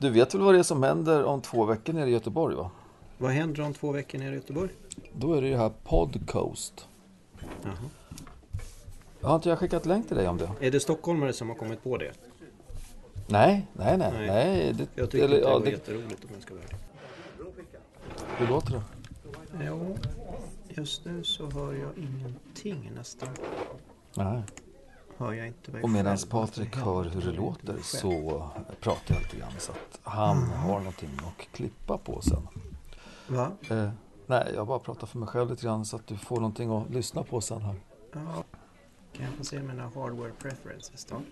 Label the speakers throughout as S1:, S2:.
S1: Du vet väl vad det är som händer om två veckor nere i Göteborg va?
S2: Vad händer om två veckor nere i Göteborg?
S1: Då är det ju här Podcoast.
S2: Jaha.
S1: Har inte jag skickat länk till dig om det?
S2: Är det stockholmare som har kommit på det?
S1: Nej, nej, nej.
S2: Nej.
S1: nej det,
S2: Jag tyckte
S1: eller,
S2: det
S1: ja,
S2: var
S1: det,
S2: jätteroligt om jag ska vara.
S1: Hur låter det?
S2: Jo, just nu så hör jag ingenting nästan.
S1: Nej.
S2: Hör jag inte mig
S1: Och medan. Patrik hör hur det låter så pratar jag lite grann så att han har någonting att klippa på sen.
S2: Va?
S1: Eh, nej, jag bara pratar för mig själv lite grann så att du får någonting att lyssna på sen här.
S2: Ja. Kan jag få se mina hardware preferences då?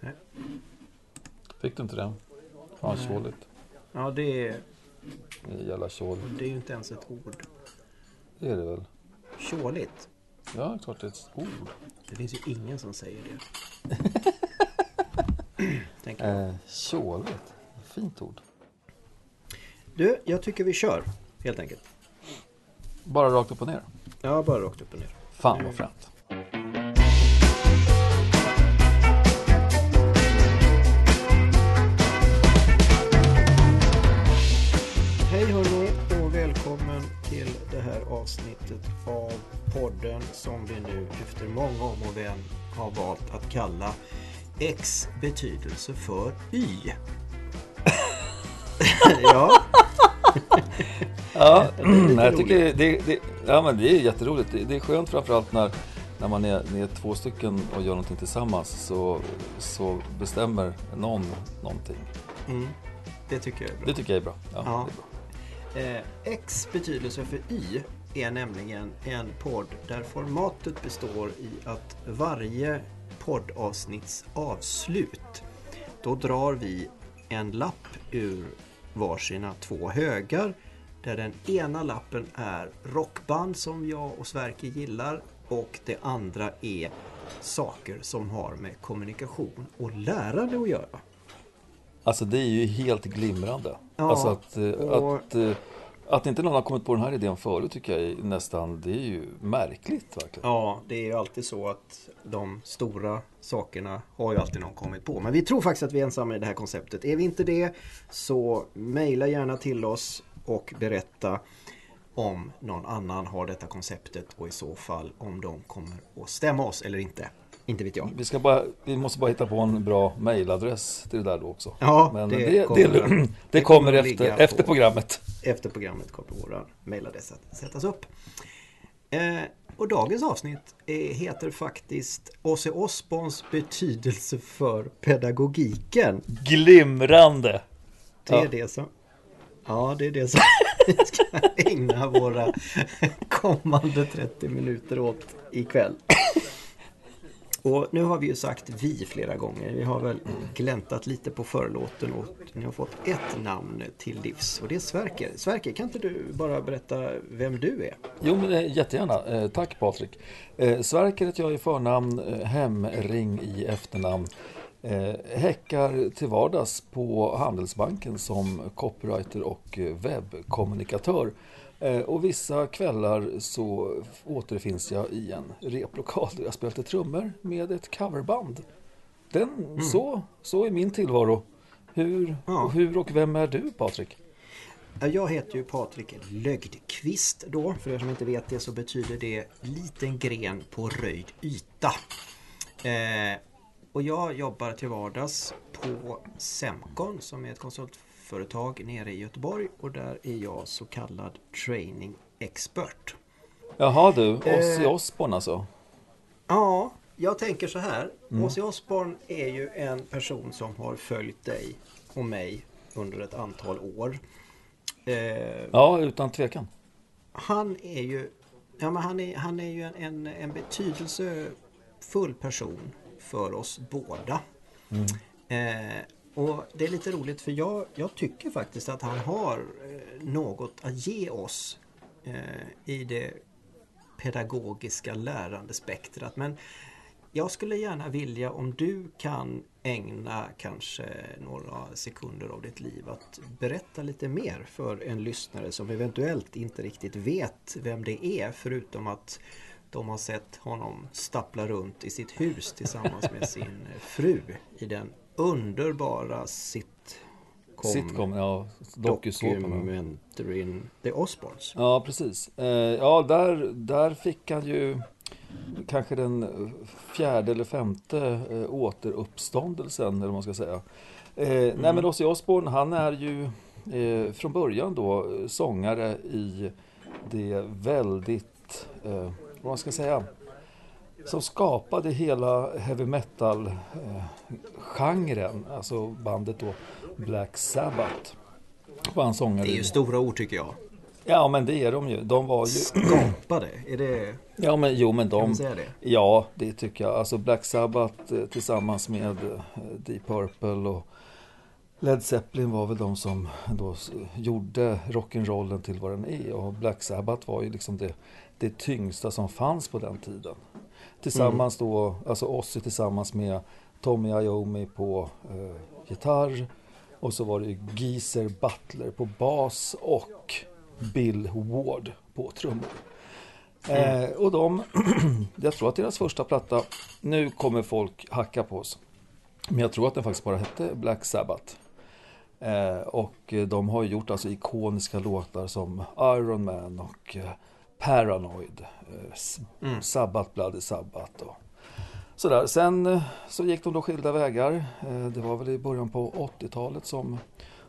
S2: Nej.
S1: Fick du inte det? Fan, tjåligt.
S2: Ja, det är,
S1: Det är Jävla tjål.
S2: det är ju inte ens ett ord.
S1: Det är det väl?
S2: Tjåligt.
S1: Ja, klart det är ett ord.
S2: Det finns ju ingen som säger det. Tänker jag.
S1: Eh, tjåligt. Fint ord.
S2: Du, jag tycker vi kör. Helt enkelt.
S1: Bara rakt upp och ner.
S2: Ja, bara rakt upp och ner.
S1: Fan vad fränt.
S2: Avsnittet av podden som vi nu efter många om och men har valt att kalla X betydelse för Y. ja,
S1: Ja, jag tycker det, det, ja, men det är jätteroligt. Det, det är skönt framförallt när, när man är, är två stycken och gör någonting tillsammans så, så bestämmer någon någonting.
S2: mm, det tycker jag är bra.
S1: Det tycker jag är bra. Ja,
S2: Ja.
S1: Är bra.
S2: Eh, X betydelse för Y är nämligen en podd där formatet består i att varje poddavsnitts avslut då drar vi en lapp ur varsina två högar där den ena lappen är rockband som jag och Sverker gillar och det andra är saker som har med kommunikation och lärande att göra.
S1: Alltså det är ju helt glimrande.
S2: Ja,
S1: alltså att, eh,
S2: och-
S1: att, eh, att inte någon har kommit på den här idén förut tycker jag är nästan, det är ju märkligt verkligen.
S2: Ja, det är ju alltid så att de stora sakerna har ju alltid någon kommit på. Men vi tror faktiskt att vi är ensamma i det här konceptet. Är vi inte det så mejla gärna till oss och berätta om någon annan har detta konceptet och i så fall om de kommer att stämma oss eller inte. Inte vet jag.
S1: Vi, ska bara, vi måste bara hitta på en bra mailadress till det där då också.
S2: Ja,
S1: Men
S2: det
S1: det,
S2: kommer-
S1: det,
S2: det
S1: kommer
S2: kommer
S1: efter,
S2: på-
S1: programmet.
S2: Efter programmet kommer vår mejladress att sättas upp. Eh, och dagens avsnitt är, heter faktiskt Ozzy Osbournes betydelse för pedagogiken.
S1: Glimrande!
S2: Det är
S1: Ja.
S2: det som... Ja, det är det som vi ska ägna våra kommande 30 minuter åt ikväll. Och nu har vi ju sagt vi flera gånger. Vi har väl gläntat lite på förlåten och ni har fått ett namn till livs och det är Sverker. Sverker, kan inte du bara berätta vem du är?
S1: Jo, men eh, jättegärna. Eh, tack Patrik. Eh, Sverker heter jag i förnamn, Hemring i efternamn. Häckar till vardags på Handelsbanken som copywriter och webbkommunikatör. Eh, och vissa kvällar så återfinns jag i en replokal där jag spelar lite trummor med ett coverband. Den, så, så är min tillvaro. Hur,
S2: Ja.
S1: och hur och vem är du Patrik?
S2: Ja, Jag heter ju Patrik Lögdqvist då. För er som inte vet det så betyder det liten gren på röjd yta. Eh, och jag jobbar till vardags på Semcon som är ett konsultföretag nere i Göteborg och där är jag så kallad training expert.
S1: Jaha du, Ozzy
S2: Eh.
S1: Osbourne alltså?
S2: Ja, jag tänker så här. Ozzy Osbourne är ju en person som har följt dig och mig under ett antal år. Eh,
S1: Ja, utan tvekan.
S2: han är ju, ja, men han är, han är ju en, en, en betydelsefull person för oss båda. Eh, och det är lite roligt för jag, jag tycker faktiskt att han har eh, något att ge oss eh, i det pedagogiska lärandespektrat. Men jag skulle gärna vilja om du kan ägna kanske några sekunder av ditt liv att berätta lite mer för en lyssnare som eventuellt inte riktigt vet vem det är förutom att de har sett honom stappla runt i sitt hus tillsammans med sin fru i den underbara sitcom,
S1: Sitcom, ja.
S2: Documentaryn The Osbournes.
S1: Ja, precis. Eh, ja, där, där fick han ju kanske den fjärde eller femte eh, återuppståndelsen, eller vad man ska säga. Eh,
S2: Mm.
S1: Nej, men Ozzy Osbourne, han är ju från början då sångare i det väldigt, vad man ska säga, som skapade hela heavy metal-genren, alltså bandet då Black Sabbath.
S2: Det är ju stora ord tycker jag.
S1: Ja, men det är de ju. De var ju...
S2: Skapade, är det...
S1: Ja, men jo, men
S2: Kan
S1: de...
S2: man säga det?
S1: Ja, det tycker jag. Alltså Black Sabbath eh, tillsammans med eh, Deep Purple och Led Zeppelin var väl de som då gjorde rock'n'rollen till vad den är. Och Black Sabbath var ju liksom det, det tyngsta som fanns på den tiden. Tillsammans då, alltså Ozzy tillsammans med Tommy Iommi på eh, gitarr. Och så var det Geezer Butler på bas och Bill Ward på trummor. Eh, och de, jag tror att deras första platta, nu kommer folk hacka på oss. Men jag tror att den faktiskt bara hette Black Sabbath. Eh, och eh, de har ju gjort alltså ikoniska låtar som Iron Man och eh, Paranoid. Eh,
S2: Mm.
S1: Sabbath, Bloody Sabbath och sådär. Sen eh, så gick de då skilda vägar. Eh, det var väl i början på 80-talet som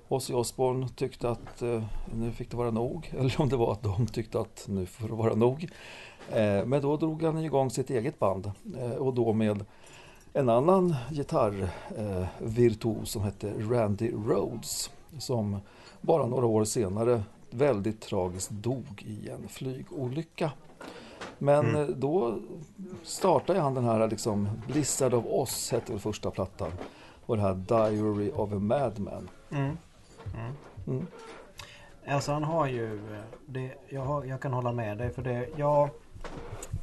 S1: Ozzy Osbourne tyckte att nu fick det vara nog. Eller om det var att de tyckte att nu får det vara nog. Men då drog han igång sitt eget band. Och då med en annan gitarrvirtuos virtuos som hette Randy Rhodes. Som bara några år senare väldigt tragiskt dog i en flygolycka. Men
S2: Mm.
S1: eh, då startade han den här liksom Blizzard of Oz hette väl första plattan. Och det här Diary of a Madman.
S2: Mm. Mm. Alltså han har ju, eh, det, jag, har, jag kan hålla med dig för det, jag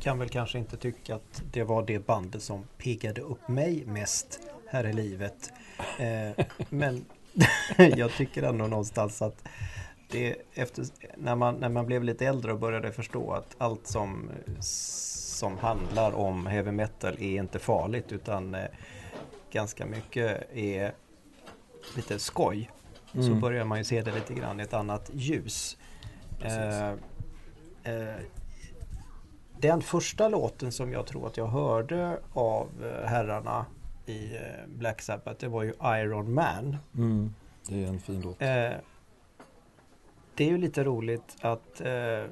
S2: kan väl kanske inte tycka att det var det bandet som piggade upp mig mest här i livet. Eh, men jag tycker ändå någonstans att det efter, när, man, när man blev lite äldre och började förstå att allt som, som handlar om heavy metal är inte farligt utan eh, ganska mycket är lite skoj så
S1: Mm.
S2: börjar man ju se det lite grann i ett annat ljus. Eh, eh, den första låten som jag tror att jag hörde av eh, herrarna i eh, Black Sabbath det var ju Iron Man.
S1: Mm. Det är en fin låt.
S2: Det är ju lite roligt att eh,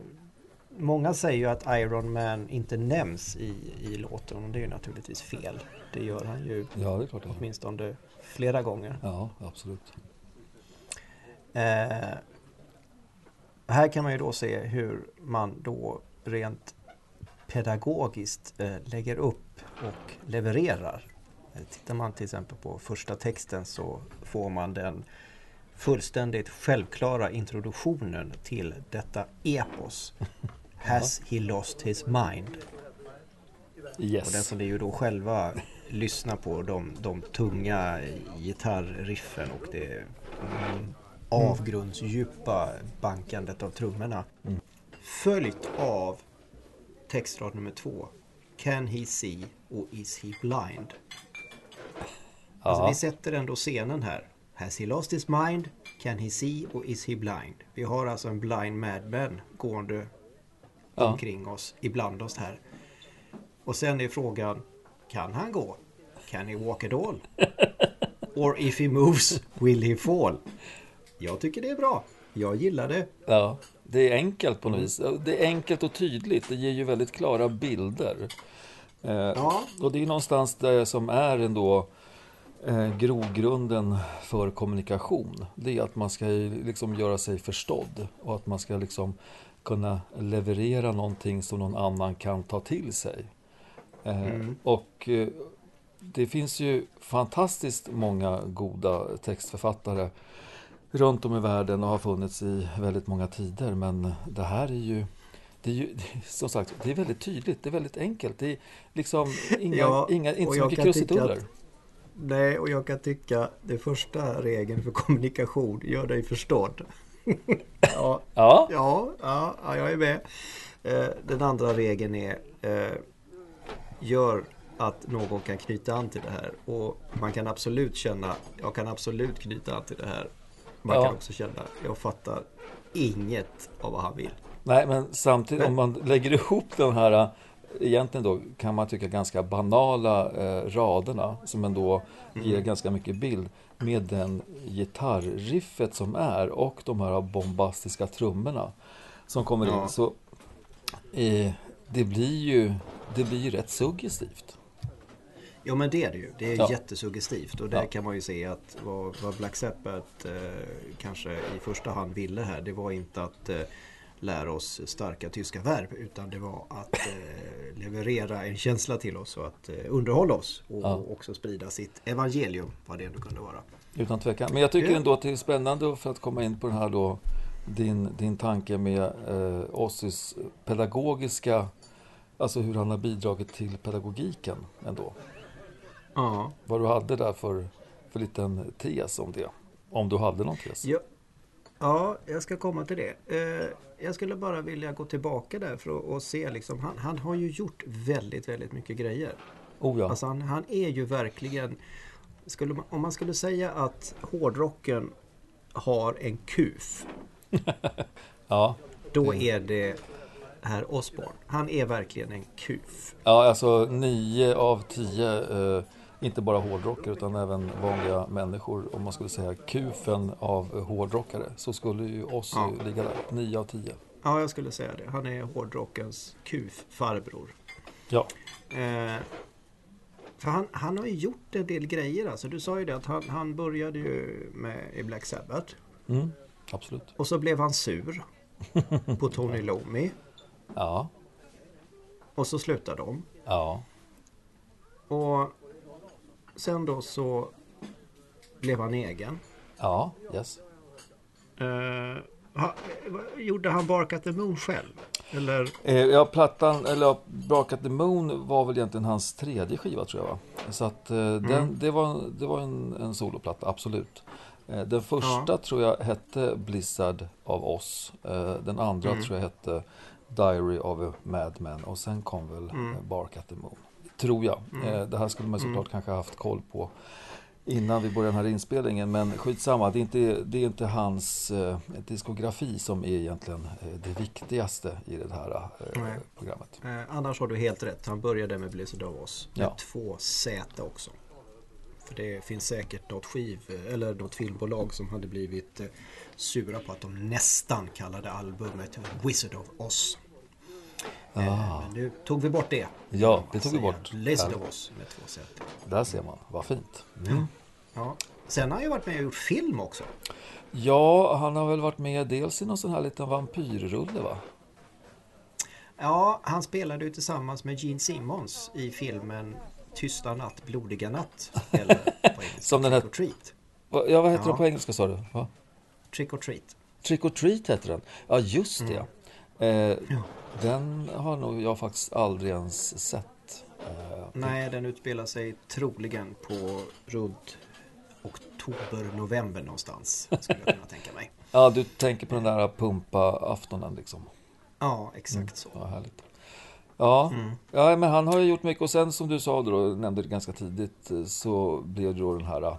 S2: många säger ju att Iron Man inte nämns i, i låten och det är ju naturligtvis fel. Det gör han ju
S1: Ja, det är klart det
S2: åtminstone flera gånger.
S1: Ja, absolut.
S2: Eh, här kan man ju då se hur man då rent pedagogiskt eh, lägger upp och levererar. Eh, tittar man till exempel på första texten så får man den fullständigt självklara introduktionen till detta epos. Has he lost his mind? Och den
S1: Yes.
S2: som vi ju då själva lyssnar på de, de tunga gitarriffen och det mm, avgrundsdjupa bankandet av trummorna.
S1: Mm.
S2: Följt av textrad nummer två. Can he see och is he blind? Alltså vi sätter ändå scenen här. Has he lost his mind? Can he see och is he blind? Vi har alltså en blind madman gående
S1: Ja.
S2: omkring oss, ibland oss här. Och sen är frågan, kan han gå? Can he walk at all? Or if he moves, will he fall? Jag tycker det är bra. Jag gillar det.
S1: Ja, det är enkelt på något vis. Det är enkelt och tydligt. Det ger ju väldigt klara bilder. Eh,
S2: Ja.
S1: Och det är någonstans det som är ändå eh, grogrunden för kommunikation. Det är att man ska liksom göra sig förstådd och att man ska liksom kunna leverera någonting som någon annan kan ta till sig. Eh,
S2: Mm.
S1: Och eh, det finns ju fantastiskt många goda textförfattare runt om i världen och har funnits i väldigt många tider. Men det här är ju, det är ju som sagt, det är väldigt tydligt, det är väldigt enkelt. Det är liksom inga,
S2: Ja,
S1: inga, inte så mycket krusiduller.
S2: Nej, och jag kan tycka det första regeln för kommunikation, gör dig förstådd. ja,
S1: Ja,
S2: ja, ja, ja, jag är med. Eh, Den andra regeln är eh, gör att någon kan knyta an till det här. Och man kan absolut känna, jag kan absolut knyta an till det här. Man
S1: Ja.
S2: kan också känna, jag fattar inget av vad han vill.
S1: Nej, men samtidigt om man lägger ihop den här egentligen då kan man tycka ganska banala eh, raderna som ändå ger ganska mycket bild med den gitarriffet som är och de här bombastiska trummorna som kommer
S2: Ja.
S1: in. Så eh, det blir ju det blir ju rätt suggestivt.
S2: Ja men det är det ju. Det är
S1: Ja.
S2: jättesuggestivt och där
S1: Ja.
S2: kan man ju se att vad, vad Black Sabbath eh, kanske i första hand ville här det var inte att eh, lära oss starka tyska verb utan det var att eh, leverera en känsla till oss och att eh, underhålla oss och,
S1: Ja.
S2: också sprida sitt evangelium vad det nu kunde vara.
S1: Utan tvekan. Men jag tycker ändå att det är spännande för att komma in på den här då din, din tanke med eh, Ossys pedagogiska Alltså hur han har bidragit till pedagogiken ändå.
S2: Ja.
S1: Vad du hade där för, för liten tes om det. Om du hade någon tes.
S2: Ja, ja, jag ska komma till det. Eh, jag skulle bara vilja gå tillbaka där för att se liksom, han, han har ju gjort väldigt, väldigt mycket grejer.
S1: Oh ja.
S2: Alltså han, han är ju verkligen... Skulle man, om man skulle säga att hårdrocken har en kuf,
S1: ja.
S2: då är det herr Osborne. Han är verkligen en kuf.
S1: ja, alltså nio av tio, eh, inte bara hårdrockare utan även vanliga människor. Om man skulle säga kufen av hårdrockare så skulle ju Ozzy
S2: Ja.
S1: ligga där. Nio av tio.
S2: Ja, jag skulle säga det. Han är hårdrockens kuf-farbror.
S1: Ja.
S2: Eh, för han, han har ju gjort en del grejer. Alltså, du sa ju det att han, han började ju med i Black Sabbath.
S1: Mm, absolut.
S2: Och så blev han sur på Tony Lomi.
S1: Ja.
S2: Och så slutade de.
S1: Ja.
S2: Och sen då så blev han egen.
S1: Ja, yes.
S2: Eh, ha, gjorde han Bark at the Moon själv? Eller?
S1: Eh, ja, plattan, eller Bark at the Moon var väl egentligen hans tredje skiva tror jag va? Så att eh, den, det var, det var en, en soloplatta, absolut. Eh, den första
S2: Ja.
S1: tror jag hette Blizzard av oss. Eh, den andra tror jag hette Diary of a Madman och sen kom väl eh, Bark at the Moon. Tror jag. Eh, det här skulle man såklart kanske haft koll på innan vi började den här inspelningen. Men skitsamma, det är inte, det är inte hans eh, diskografi som är egentligen eh, det viktigaste i det här eh, programmet.
S2: Eh, annars har du helt rätt. Han började med Blizzard of Oz. Med
S1: Ja.
S2: två Z också. För det finns säkert något skiv eller något filmbolag som hade blivit eh, sura på att de nästan kallade albumet Wizard of Oz. Eh, men nu tog vi bort det.
S1: Ja, det tog vi bort.
S2: Of Oz med två Z.
S1: Där ser man, vad fint.
S2: Ja. Sen har han ju varit med och gjort film också.
S1: Ja, han har väl varit med dels i någon sån här liten vampyrrulle va?
S2: Ja, han spelade ju tillsammans med Gene Simmons i filmen Tysta natt, blodiga natt. Eller på engelska,
S1: Som den
S2: Trick
S1: het-
S2: or Treat.
S1: Ja, vad heter
S2: Ja.
S1: den på engelska sa du? Va?
S2: Trick or Treat.
S1: Trick or Treat heter den. Ja, just det.
S2: Mm.
S1: Eh, Den har nog jag faktiskt aldrig ens sett. Eh,
S2: Nej, den utspelar sig troligen på runt oktober, november någonstans. Skulle jag kunna tänka mig.
S1: Ja, du tänker på den där pumpa-aftonen liksom.
S2: Ja, exakt så.
S1: Ja, härligt. Ja,
S2: Mm.
S1: ja, men han har ju gjort mycket och sen som du sa då, nämnde det ganska tidigt, eh, så blev det då den här eh,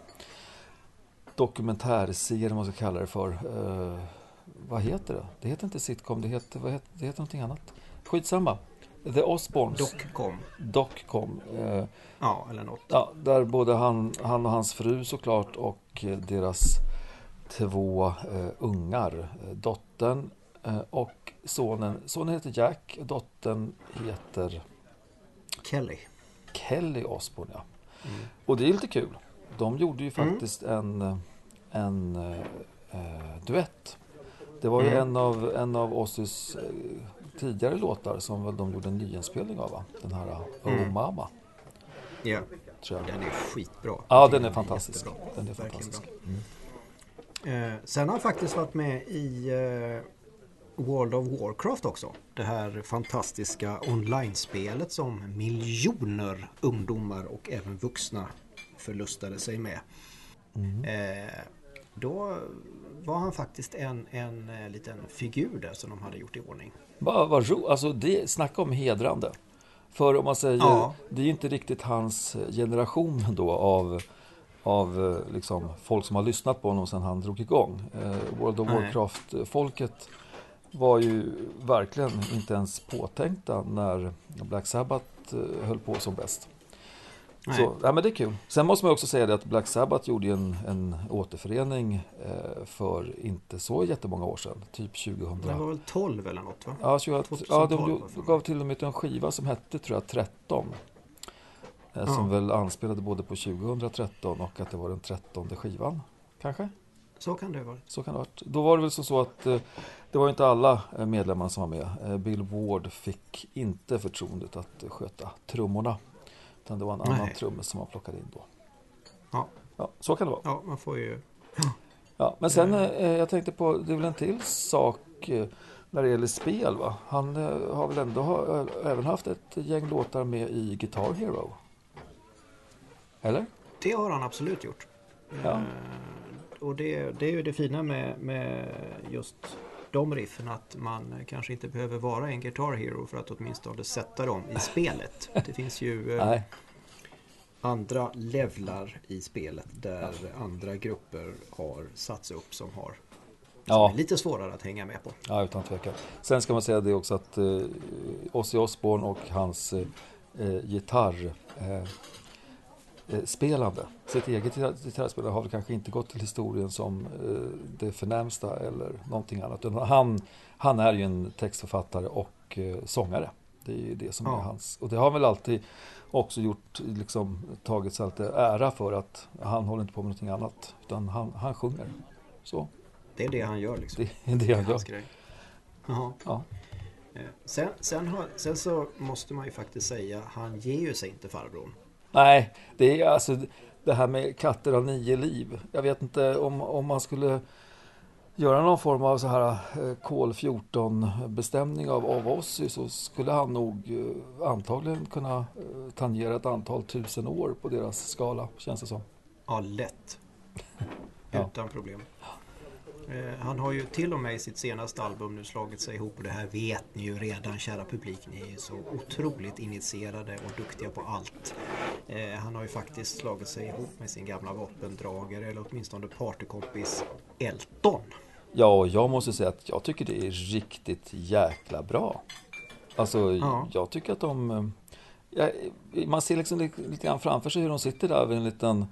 S1: dokumentärserien, vad man ska kalla det för. Eh, vad heter det? Det heter inte sitcom, det heter, vad heter, det heter någonting annat. Skitsamma. The Osbournes.
S2: Doccom.
S1: Doccom. Eh,
S2: Ja, eller något.
S1: ja, där både han, han och hans fru såklart och eh, deras två eh, ungar. Eh, dottern eh, och sonen. Sonen heter Jack och dottern heter
S2: Kelly.
S1: Kelly Osbourne. Ja. Och det är lite kul. De gjorde ju faktiskt en, eh, en eh, eh, duett. Det var ju
S2: Mm.
S1: en av, en av Ozzys eh, tidigare låtar som de gjorde en nyinspelning av. Va? Den här Oh
S2: Mm.
S1: Mama.
S2: Ja,
S1: Tror jag.
S2: den är skitbra.
S1: Ja, den är fantastisk.
S2: jättebra.
S1: Den är fantastisk.
S2: bra. Eh, sen har han faktiskt varit med i eh, World of Warcraft också. Det här fantastiska online-spelet som miljoner ungdomar och även vuxna förlustade sig med.
S1: Mm.
S2: Eh, då var han faktiskt en, en eh, liten figur där som de hade gjort i ordning.
S1: Vad ro, alltså det, snacka om hedrande. För om man säger,
S2: Ja.
S1: det är ju inte riktigt hans generation då av, av eh, liksom, folk som har lyssnat på honom sedan han drog igång. Eh, World of. Warcraft-folket var ju verkligen inte ens påtänkta när Black Sabbath eh, höll på som bäst.
S2: Nej.
S1: Så, ja, men det är kul. Sen måste man också säga det att Black Sabbath gjorde ju en, en återförening eh, för inte så jättemånga år sedan, typ 2000.
S2: Det var väl 12 eller något va?
S1: Ja, 20,
S2: 2012
S1: ja de, gav till och med ut en skiva som hette, tror jag, 13. Eh, Som
S2: Ja.
S1: väl anspelade både på 2013 och att det var den 13 skivan. Kanske?
S2: Så kan det vara.
S1: Så kan det ha varit. Då var det väl så att eh, det var inte alla eh, medlemmar som var med. Eh, Bill Ward fick inte förtroendet att sköta trummorna. Utan det var en annan
S2: Nej.
S1: trummis som man plockade in då.
S2: Ja.
S1: Ja, så kan det vara.
S2: Ja, man får ju...
S1: Ja, men sen, eh, jag tänkte på, det är väl en till sak eh, när det gäller spel va? Han eh, har väl ändå ha, eh, även haft ett gäng låtar med i Guitar Hero? Eller?
S2: Det har han absolut gjort.
S1: Ja.
S2: Eh, och det, det är ju det fina med, med just de riffen att man kanske inte behöver vara en Guitar Hero för att åtminstone sätta dem i spelet. Det finns ju eh, andra levlar i spelet där andra grupper har satts upp som har som
S1: Ja.
S2: är lite svårare att hänga med på.
S1: Ja, utan tvekan. Sen ska man säga det också att eh, Ozzy Osbourne och hans eh, eh, gitarr eh, spelande, sitt eget gitarr- gitarrspelande har väl kanske inte gått till historien som eh, det förnämsta eller någonting annat. Han, han är ju en textförfattare och eh, sångare. Det är ju det som
S2: Ja.
S1: är hans. Och det har han väl alltid också gjort, liksom tagit sig lite ära för att han håller inte på med någonting annat. Utan han, han sjunger. Så,
S2: Det är det han gör liksom.
S1: det är det han gör.
S2: Grej.
S1: Ja.
S2: Eh, Sen, sen, har, sen så måste man ju faktiskt säga, han ger ju sig inte farbrorn.
S1: Nej, det är alltså det här med katter har nio liv. Jag vet inte om, om man skulle göra någon form av så här eh, kol 14 bestämning av, av Ozzy så skulle han nog eh, antagligen kunna eh, tangera ett antal tusen år på deras skala, känns det som.
S2: Ja, lätt.
S1: Ja.
S2: Utan problem. Eh, Han har ju till och med i sitt senaste album nu slagit sig ihop och det här vet ni ju redan kära publik. Ni är ju så otroligt initierade och duktiga på allt. Eh, Han har ju faktiskt slagit sig ihop med sin gamla vapendragare eller åtminstone partykompis Elton.
S1: Ja, och jag måste säga att jag tycker det är riktigt jäkla bra. Alltså,
S2: Ja.
S1: jag tycker att de... eh, Ja, man ser liksom lite, lite grann framför sig hur de sitter där vid en liten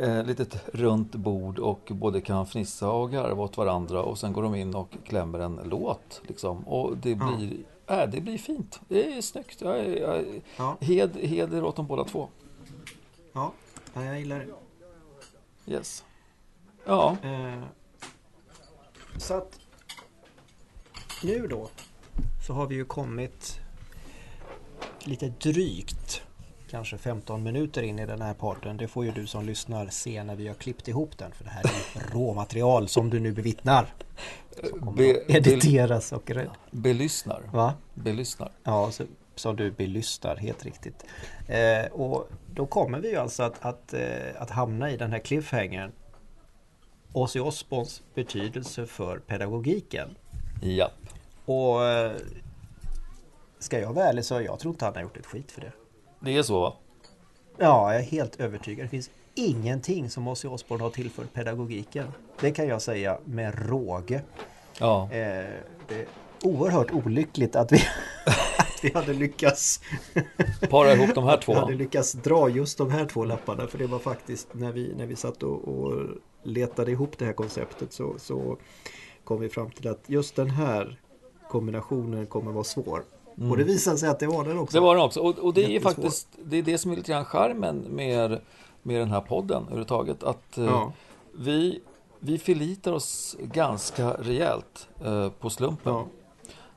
S1: eh, litet runt bord och både kan fnissa och garva åt varandra och sen går de in och klämmer en låt. Liksom. Och det
S2: Ja.
S1: blir, äh, det blir fint. Det är snyggt. Jag, jag,
S2: Ja,
S1: hed, heder åt dem båda två.
S2: ja, ja, jag gillar det.
S1: Yes. Ja,
S2: Eh, så att nu då så har vi ju kommit lite drygt kanske 15 minuter in i den här parten. Det får ju du som lyssnar se när vi har klippt ihop den för det här är råmaterial som du nu bevittnar. Som
S1: Be-
S2: editeras och rädd.
S1: belyssnar.
S2: Va?
S1: Belyssnar.
S2: Ja, så, som du belystar, helt riktigt. Eh, och då kommer vi ju alltså att, att, eh, att hamna i den här cliffhangern. Ozzy Osbournes betydelse för pedagogiken.
S1: Ja.
S2: Och eh, ska jag vara ärlig så jag tror inte han har gjort ett skit för det.
S1: Det är så va?
S2: Ja, jag är helt övertygad. Det finns ingenting som Ozzy Osbourne har tillfört pedagogiken. Det kan jag säga med råge.
S1: Ja.
S2: Eh, det är oerhört olyckligt att vi, att vi hade lyckats
S1: Para ihop de här
S2: Vi
S1: två.
S2: hade lyckats dra just de här två lapparna för det var faktiskt när vi, när vi satt och, och letade ihop det här konceptet så, så kom vi fram till att just den här kombinationen kommer vara svår. Och det visade sig att det var den också.
S1: Mm. Det var den också. Och, och det är ju faktiskt det, är det som är lite grann charmen med, med den här podden överhuvudtaget. Att eh,
S2: Ja.
S1: vi, vi förlitar oss ganska rejält eh, på slumpen.
S2: Ja.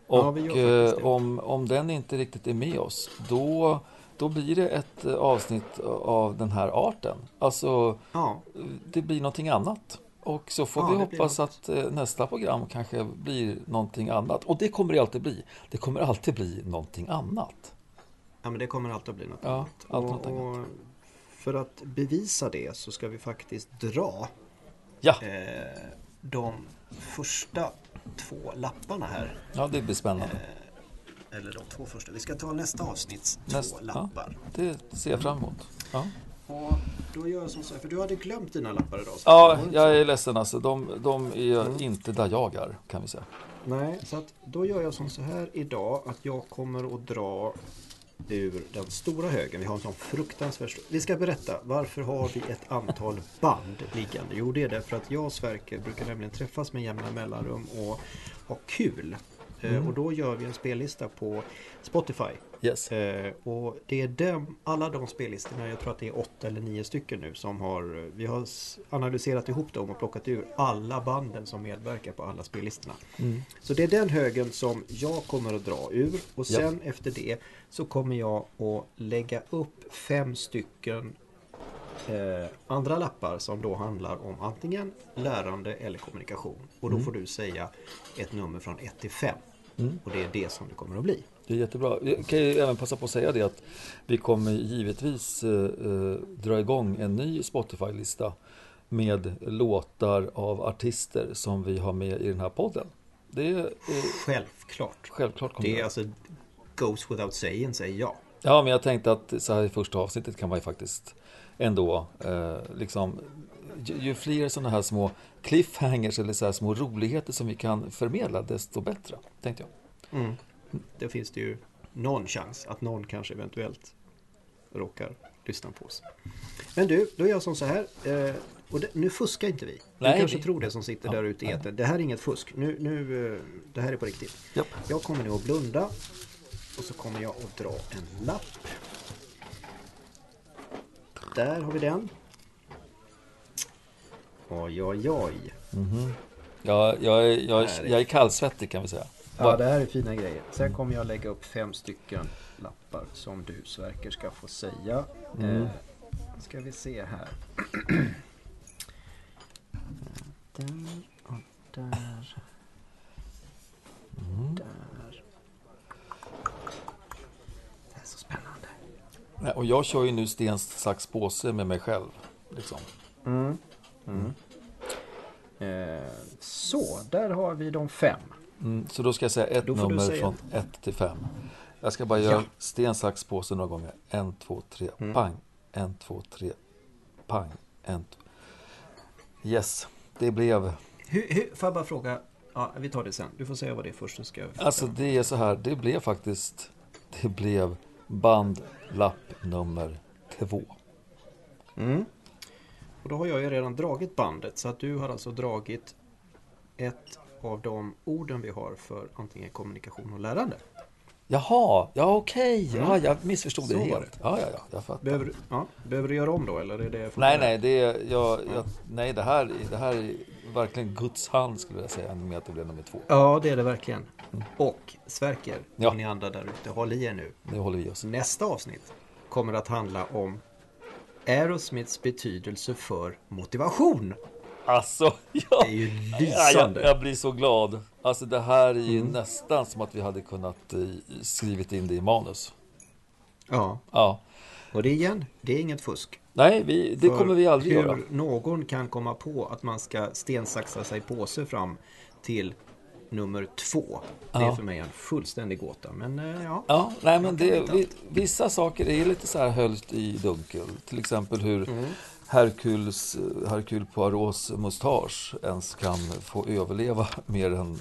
S2: Ja,
S1: och
S2: faktiskt
S1: eh, om, om den inte riktigt är med oss, då, då blir det ett eh, avsnitt av den här arten. Alltså,
S2: Ja,
S1: det blir någonting annat. Och så får
S2: Ja,
S1: vi hoppas att eh, nästa program kanske blir någonting annat. Och det kommer det alltid bli. Det kommer alltid bli någonting annat.
S2: ja men det kommer alltid bli något
S1: Ja,
S2: annat.
S1: alltid något
S2: och, för att bevisa det så ska vi faktiskt dra
S1: Ja,
S2: eh, de första två lapparna här.
S1: ja det blir spännande.
S2: Eh, eller de två första. Vi ska ta nästa avsnitts
S1: Näst-
S2: två
S1: ja.
S2: lappar.
S1: Det ser jag fram emot. Ja,
S2: Och då gör jag som så här, för du hade glömt dina lappar idag.
S1: ja jag är ledsen alltså. De, de är
S2: Mm.
S1: inte där jag är, kan vi säga.
S2: Nej, så att då gör jag som så här idag att jag kommer att dra ur den stora högen. Vi har en sån fruktansvärt stor. Vi ska berätta varför har vi ett antal band liggande? Jo, det är därför att jag och Sverker brukar nämligen träffas med jämna mellanrum och ha kul. Eh, Och då gör vi en spellista på Spotify.
S1: Yes.
S2: Eh, och det är dem, alla de spellistorna, jag tror att det är åtta eller nio stycken nu som har Vi har analyserat ihop dem och plockat ur alla banden som medverkar på alla spellistorna.
S1: Mm.
S2: Så det är den högen som jag kommer att dra ur och
S1: Ja.
S2: sen efter det så kommer jag att lägga upp fem stycken eh, andra lappar som då handlar om antingen lärande eller kommunikation. Och då får du säga ett nummer från 1 till 5.
S1: Mm.
S2: Och det är det som det kommer att bli.
S1: Det är jättebra. Jag kan ju även passa på att säga det att vi kommer givetvis eh, eh, dra igång en ny Spotify-lista med låtar av artister som vi har med i den här podden. Det är eh,
S2: Självklart.
S1: självklart. Kommer
S2: Det är
S1: det.
S2: alltså goes without saying, säger jag.
S1: Ja, men jag tänkte att så här i första avsnittet kan man ju faktiskt ändå eh, liksom ju, fler sådana här små cliffhangers eller så här små roligheter som vi kan förmedla desto bättre, tänkte jag.
S2: Mm. Då finns det ju någon chans att någon kanske eventuellt råkar lyssna på oss. Men du, då gör jag som så här. Eh, och det, nu fuskar inte vi.
S1: Nej,
S2: du kanske
S1: vi-
S2: tror det som sitter
S1: Ja,
S2: där ute i etern. Det här är inget fusk. Nu, nu, eh, det här är på riktigt.
S1: Japp.
S2: Jag kommer nu att blunda. Och så kommer jag att dra en lapp. Där har vi den. Oj, oj, oj.
S1: Ja, jag, är, jag,
S2: Härligt.
S1: jag är kallsvettig kan vi säga.
S2: Ja, det här är fina grejer. Sen kommer jag lägga upp fem stycken lappar som du Sverker ska få säga.
S1: Mm.
S2: Eh, ska vi se här. där och där. Där. Det är så spännande.
S1: Nej, Och jag kör ju nu sten, sax, påse med mig själv. Liksom.
S2: Mm. Eh, så, där har vi de fem.
S1: Mm, så då ska jag säga ett nummer
S2: säga.
S1: från 1 till 5. Jag ska bara göra
S2: Ja.
S1: sten, sax, påse några gånger. En, två, tre,
S2: Mm.
S1: pang. En, två, tre, pang. En, t- Yes, det blev...
S2: Hur, hur, får jag bara fråga? Ja, vi tar det sen. Du får säga vad det är först. Så ska jag
S1: Alltså det är så här, det blev faktiskt... Det blev band, lapp, nummer två.
S2: Mm. Och då har jag ju redan dragit bandet så att du har alltså dragit ett av de orden vi har för antingen kommunikation och lärande.
S1: Jaha, ja okej.
S2: Mm.
S1: Ja, jag missförstod
S2: Så
S1: det
S2: var
S1: helt. Ja, ja, ja, jag fattar.
S2: Behöver, du- ja, behöver du göra om då eller är det
S1: Nej, nej, det är, jag, jag, nej det, här, det här är verkligen Guds hand skulle jag säga, med att det blev nummer två.
S2: Ja, det är det verkligen. Och Sverker,
S1: Ja.
S2: ni andra där ute, håll i er nu.
S1: Nu håller vi oss.
S2: Nästa avsnitt kommer att handla om Aerosmiths betydelse för motivation.
S1: Alltså, ja.
S2: Det är ju
S1: Ja, jag, jag blir så glad. Alltså det här är ju nästan som att vi hade kunnat eh, skrivit in det i manus.
S2: Ja,
S1: Ja.
S2: och det igen, det är inget fusk.
S1: Nej, vi, det
S2: För
S1: kommer vi aldrig
S2: hur
S1: göra.
S2: någon kan komma på att man ska stensaxa sig påse fram till nummer två. Det är
S1: Ja.
S2: för mig en fullständig gåta. Men eh, ja.
S1: Ja, nej men
S2: Jag
S1: det, vi, vissa saker är lite så här höljt i dunkel. Till exempel hur
S2: Mm.
S1: Hercules, Hercule Poirots mustasch ens kan få överleva mer än eh,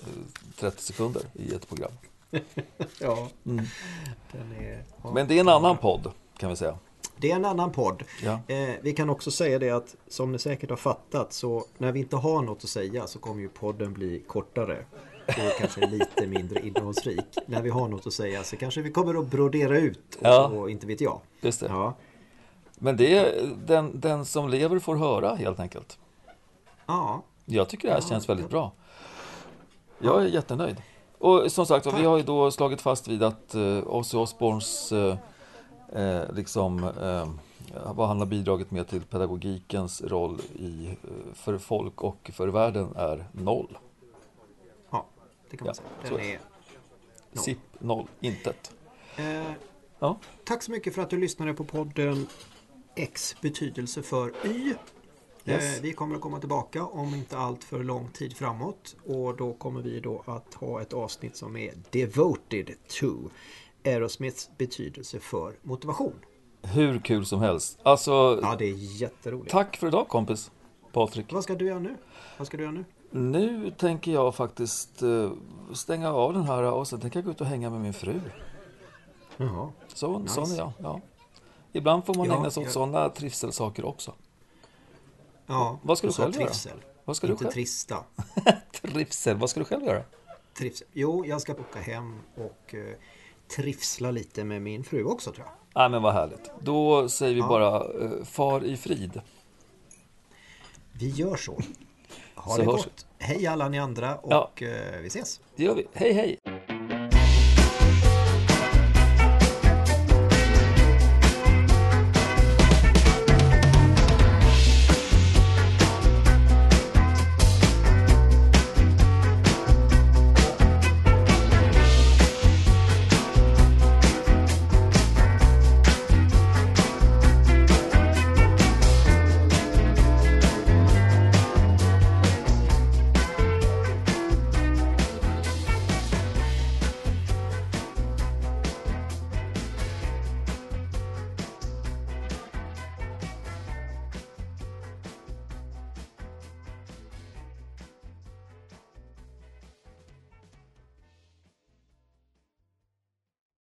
S1: 30 sekunder i ett program.
S2: ja.
S1: Mm.
S2: Är.
S1: Men det är en annan podd kan vi säga.
S2: Det är en annan podd.
S1: Ja.
S2: Eh, vi kan också säga det att som ni säkert har fattat så när vi inte har något att säga så kommer ju podden bli kortare. Och kanske lite mindre innehållsrik. När vi har något att säga så kanske vi kommer att brodera ut och,
S1: Ja.
S2: och inte vet jag.
S1: Just det.
S2: Ja.
S1: Men det är den, den som lever får höra helt enkelt.
S2: ja.
S1: Jag tycker det här
S2: Ja,
S1: känns väldigt bra. Jag är jättenöjd. Och som sagt, vi
S2: Tack.
S1: har ju då slagit fast vid att uh, Ozzy Osbournes eh, eh, liksom, eh, vad han har bidragit med till pedagogikens roll i, eh, för folk och för världen är noll.
S2: ja, det kan man
S1: Ja,
S2: säga. Den
S1: är
S2: Noll.
S1: SIP noll, intet.
S2: Eh,
S1: Ja.
S2: tack så mycket för att du lyssnade på podden X betydelse för Y.
S1: Yes.
S2: Eh, vi kommer att komma tillbaka om inte allt för lång tid framåt. Och då kommer vi då att ha ett avsnitt som är devoted to Aerosmiths betydelse för motivation.
S1: Hur kul som helst. Alltså,
S2: Ja, det är jätteroligt.
S1: tack för idag kompis Patrik.
S2: Vad ska du göra nu? Vad ska du göra nu?
S1: Nu tänker jag faktiskt eh, stänga av den här och sen tänker jag gå ut och hänga med min fru.
S2: Jaha.
S1: Så,
S2: Nice.
S1: Sån är jag. Ja. Ibland får man
S2: Ja,
S1: ägna sig åt
S2: jag-
S1: sådana trivselsaker också.
S2: Ja,
S1: Vad ska du själv göra?
S2: trivsel.
S1: Vad ska du
S2: Inte
S1: själv?
S2: trista.
S1: Trivsel, vad ska du själv göra?
S2: Trivsel. Jo, jag ska åka hem och eh, trivsla lite med min fru också tror jag.
S1: Nej men vad härligt. Då säger vi
S2: Ja.
S1: bara eh, far i frid.
S2: Vi gör så. Ha
S1: Så
S2: det
S1: hörs
S2: gott. Hej alla ni andra och
S1: Ja.
S2: eh, vi ses.
S1: Det gör vi. Hej hej!